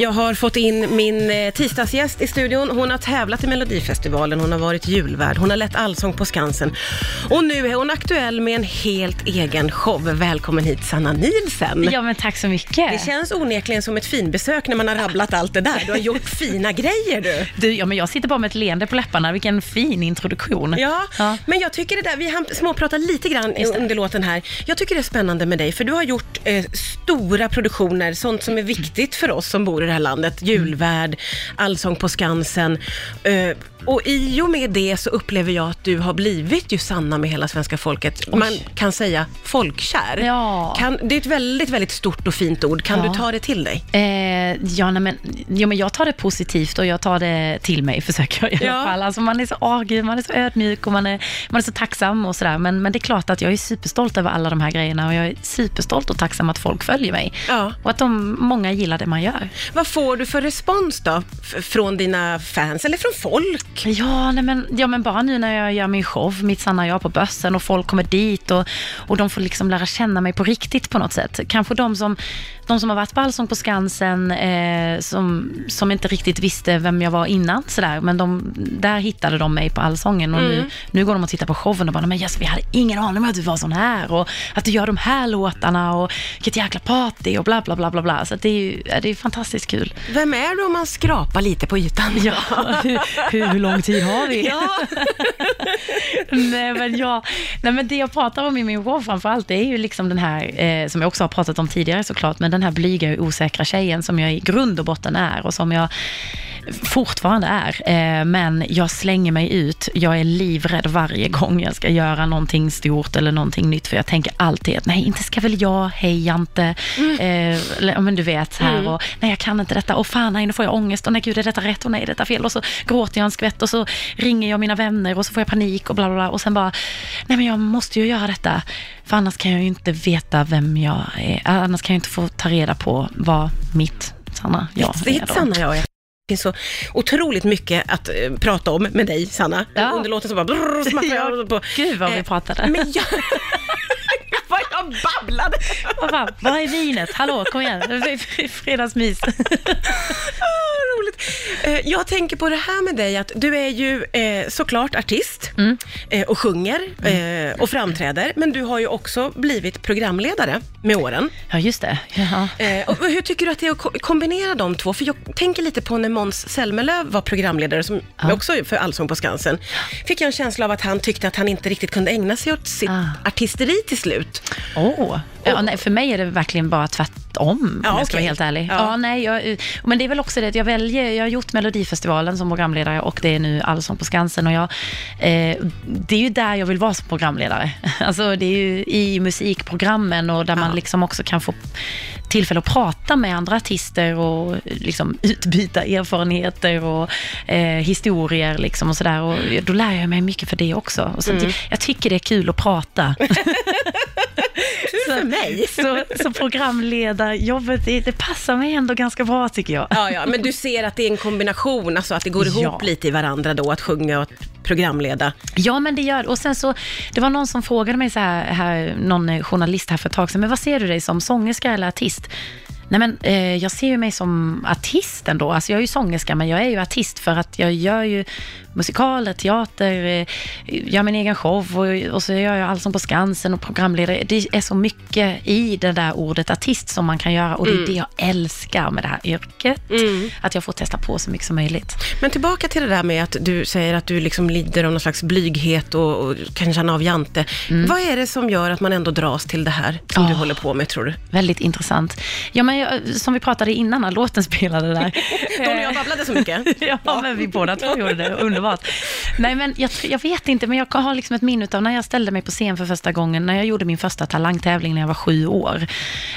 Jag har fått in min eh, tisdagsgäst i studion. Hon har tävlat i Melodifestivalen, hon har varit julvärd, hon har lett Allsång på Skansen och nu är hon aktuell med en helt egen show. Välkommen hit Sanna Nielsen. Ja, men tack så mycket. Det känns onekligen som ett finbesök när man har rabblat allt det där. Du har gjort fina grejer du. Du, ja, men jag sitter bara med ett leende på läpparna. Vilken fin introduktion. Ja, Ja. men jag tycker det där, vi har småpratat lite grann under låten här. Jag tycker det är spännande med dig, för du har gjort eh, stora produktioner, sånt som är viktigt för oss som bor i det här landet. Julvärd, Allsång på Skansen. Eh, och i och med det så upplever jag att du har blivit ju sanna med hela svenska folket. Man kan säga folkkär. Ja. Kan, det är ett väldigt, väldigt stort och fint ord. Kan Ja. du ta det till dig? Eh, ja, nej, men, ja, men jag tar det positivt och jag tar det till mig, försöker jag i alla Ja. fall. Alltså, man är så åh, gud, man är så ödmjuk och man är, man är så tacksam och sådär. Men, men det är klart att jag är superstolt över alla de här grejerna och jag är superstolt och tacksam att folk följer mig. Ja. Och att de, många gillar det man gör. Vad får du för respons då? Från dina fans eller från folk? Ja, nej men, ja, men bara nu när jag gör min show, Mitt sanna jag på bössen och folk kommer dit och, och de får liksom lära känna mig på riktigt på något sätt. Kanske de som, de som har varit på Allsång på Skansen, eh, som, som inte riktigt visste vem jag var innan, sådär. men de, där hittade de mig på Allsången och nu, nu går de och tittar på showen och bara, men yes, vi hade ingen aning om att du var sån här och att du gör de här låtarna och vilket jäkla party och bla bla bla bla bla. Så det är ju det är fantastiskt kul. Vem är du om man skrapar lite på ytan? Ja, hur, hur, hur lång tid har vi? Ja. nej, men jag, nej men det jag pratar om i min show framför allt, det är ju liksom den här, eh, som jag också har pratat om tidigare såklart, men den här blyga och osäkra tjejen som jag i grund och botten är och som jag fortfarande är. Eh, men jag slänger mig ut. Jag är livrädd varje gång jag ska göra någonting stort eller någonting nytt, för jag tänker alltid att nej, inte ska väl jag, hej Jante, eh, eller, ja, men du vet här och nej, jag kan inte detta, och fan nej, nu får jag ångest, och nej gud, är detta rätt, och nej, är detta fel, och så gråter jag en skvätt och så ringer jag mina vänner och så får jag panik och bla bla bla, och sen bara, nej men jag måste ju göra detta, för annars kan jag ju inte veta vem jag är, annars kan jag inte få ta reda på vad mitt sanna jag är då. Sanna jag är. Det finns så otroligt mycket att eh, prata om med dig, Sanna. Ja. Under låten så bara brrr, smackar jag på. Gud vad vi Eh, pratade. Men jag... vad jag babblade! Vad fan, vad är vinet? Hallå, kom igen. Fredagsmys. Eh, Jag tänker på det här med dig, att du är ju eh, såklart artist Mm. eh, och sjunger eh, och framträder, men du har ju också blivit programledare med åren. Ja, just det. Eh, och hur tycker du att det är att ko- kombinera de två? För jag tänker lite på när Måns Zelmerlöw var programledare, som Ja. också för Allsång på Skansen, fick jag en känsla av att han tyckte att han inte riktigt kunde ägna sig åt sitt Ah. artisteri till slut. Åh. Ja, nej, för mig är det verkligen bara tvärtom, Ja, om jag ska okej. vara helt ärlig. Ja. Ja. nej, jag, men det är väl också det att jag väljer, jag har gjort Melodifestivalen som programledare och det är nu Allsång på Skansen och jag, eh, det är ju där jag vill vara som programledare. Alltså det är ju i musikprogrammen och där Ja. man liksom också kan få tillfälle att prata med andra artister och liksom utbyta erfarenheter och eh, historier liksom och sådär. Och då lär jag mig mycket för det också. Och så Mm. Jag tycker det är kul att prata. För mig. Så, så programledarjobbet, det, det passar mig ändå ganska bra tycker jag. Ja, ja, men du ser att det är en kombination, alltså att det går ihop Ja. lite i varandra då, att sjunga och att programleda. Ja, men det gör Och sen så, det var någon som frågade mig så här, här någon journalist här för ett tag sedan, men vad ser du dig som, sångerska eller artist? Nej men eh, jag ser ju mig som artist ändå. Alltså jag är ju sångerska men jag är ju artist för att jag gör ju musikaler, teater, eh, gör min egen show och, och så gör jag Allsång på Skansen och programledare. Det är så mycket i det där ordet artist som man kan göra och det är det jag älskar med det här yrket. Att jag får testa på så mycket som möjligt. Men tillbaka till det där med att du säger att du liksom lider av någon slags blyghet och, och kan känna av Jante. Vad är det som gör att man ändå dras till det här som du Mm. Ah. håller på med, tror du? Väldigt intressant. Ja, men jag, som vi pratade innan när låten spelade där. Då när jag babblade så mycket. ja, men vi båda två gjorde det. Underbart. Nej, men jag, jag vet inte, men jag har liksom ett minne av när jag ställde mig på scen för första gången, när jag gjorde min första talangtävling när jag var sju år.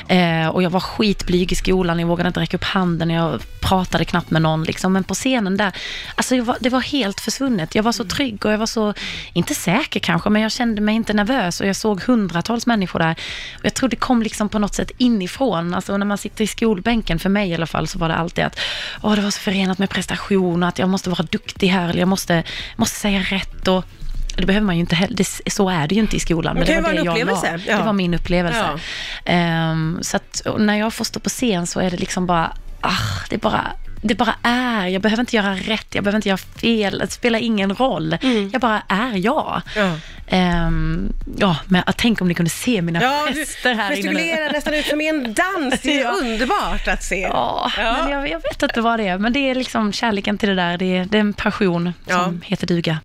Eh, och jag var skitblyg i skolan, jag vågade inte räcka upp handen, jag pratade knappt med någon. Liksom. Men på scenen där, alltså var, det var helt försvunnet. Jag var så trygg och jag var så, inte säker kanske, men jag kände mig inte nervös och jag såg hundratals människor där. Och jag tror det kom liksom på något sätt inifrån. Alltså när man sitter i skolbänken, för mig i alla fall, så var det alltid att åh, det var så förenat med prestation och att jag måste vara duktig här, eller jag måste, måste säga rätt. Och, det behöver man ju inte heller, det, så är det ju inte i skolan. Men Det det, var det jag upplevelse, var. ja. Det var min upplevelse. Ja. Ehm, så att när jag får stå på scen så är det liksom bara ah, det bara det bara är. Jag behöver inte göra rätt, jag behöver inte göra fel. Det spelar ingen roll. Mm. Jag bara är jag. Ja. Ehm, ja, men jag tänk om ni kunde se mina Ja, gester du här inne. nu. gestikulerar nästan ut som i en dans. Det är Ja. underbart att se. Ja, Ja. men jag, jag vet inte vad det är. Men det är liksom kärleken till det där. Det är, det är en passion som heter duga.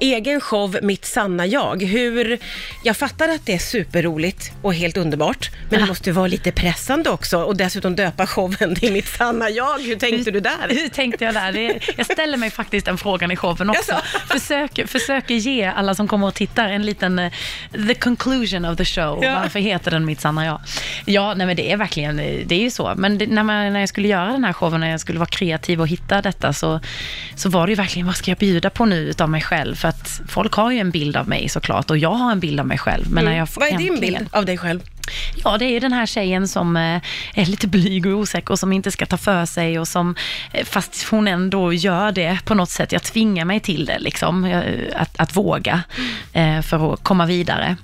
Egen show, Mitt sanna jag. Hur, jag fattar att det är superroligt och helt underbart, men det måste ju vara lite pressande också och dessutom döpa showen till Mitt sanna jag. Hur tänkte du där? Hur tänkte jag där? Det, jag ställer mig faktiskt den frågan i showen också. Jaså? Försöker, ge alla som kommer och tittar en liten eh, the conclusion of the show. Ja. Varför heter den Mitt sanna jag? Ja, nej men det är verkligen, det är ju så. Men det, när, man, när jag skulle göra den här showen, när jag skulle vara kreativ och hitta detta, så, så var det ju verkligen, vad ska jag bjuda på nu utav mig själv? För att folk har ju en bild av mig såklart och jag har en bild av mig själv. Men när jag Vad är din äntligen- bild av dig själv? Ja, det är ju den här tjejen som eh, är lite blyg och osäker och som inte ska ta för sig och som, eh, fast hon ändå gör det på något sätt. Jag tvingar mig till det, liksom, eh, att, att våga eh, för att komma vidare.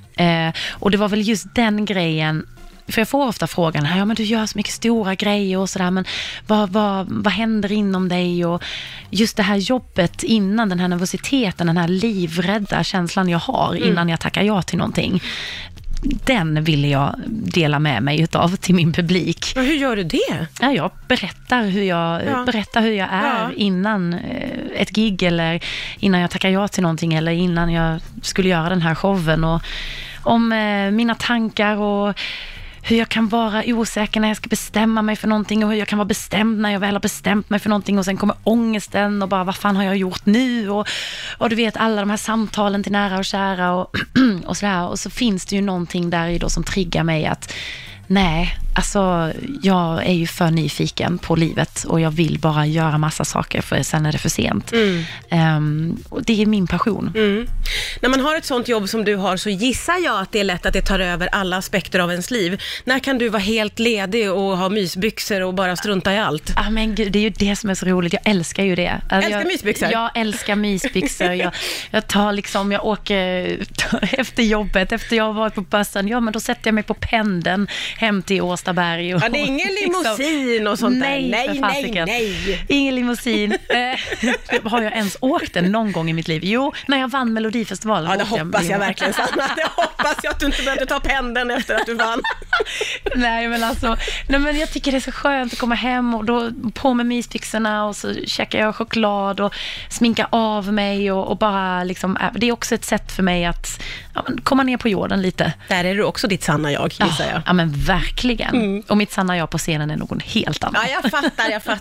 Och det var väl just den grejen för jag får ofta frågan, ja men du gör så mycket stora grejer och sådär, men vad, vad, vad händer inom dig? Och just det här jobbet innan, den här nervositeten, den här livrädda känslan jag har innan jag tackar ja till någonting den vill jag dela med mig utav till min publik. Ja, hur gör du det? Ja, jag berättar hur jag, Ja. berättar hur jag är Ja. innan eh, ett gig eller innan jag tackar ja till någonting eller innan jag skulle göra den här showen. Och om eh, mina tankar och hur jag kan vara osäker när jag ska bestämma mig för någonting och hur jag kan vara bestämd när jag väl har bestämt mig för någonting och sen kommer ångesten och bara vad fan har jag gjort nu? Och, och du vet alla de här samtalen till nära och kära och, och sådär. Och så finns det ju någonting där i då som triggar mig att nej, alltså jag är ju för nyfiken på livet och jag vill bara göra massa saker för sen är det för sent. Ehm, och det är min passion. Mm. När man har ett sånt jobb som du har så gissar jag att det är lätt att det tar över alla aspekter av ens liv. När kan du vara helt ledig och ha mysbyxor och bara strunta i allt? Ja, men gud, det är ju det som är så roligt. Jag älskar ju det. Alltså, Älskar jag, mysbyxor? Jag älskar mysbyxor. jag, jag tar liksom, jag åker efter jobbet, efter jag har varit på bussen, ja men då sätter jag mig på pendeln hem till Årstaberg. Och, Ja, det är ingen liksom- limousin och sånt nej, där. Nej, nej, nej. Ingen limousin. Eh, har jag ens åkt den någon gång i mitt liv? Jo, när jag vann Melodifestivalen. Ja, det hoppas jag limousin. verkligen Sanna. Det hoppas jag att du inte behövde ta pendeln efter att du vann. Nej, men alltså, nej, men jag tycker det är så skönt att komma hem och då på med mysbyxorna och så käkar jag choklad och sminkar av mig och, och bara liksom, äh, det är också ett sätt för mig att ja, komma ner på jorden lite. Där är du också ditt sanna jag, gissar jag. Ja, men verkligen. Och mitt sanna jag på scenen är någon helt annan. Ja, jag fattar, jag fattar.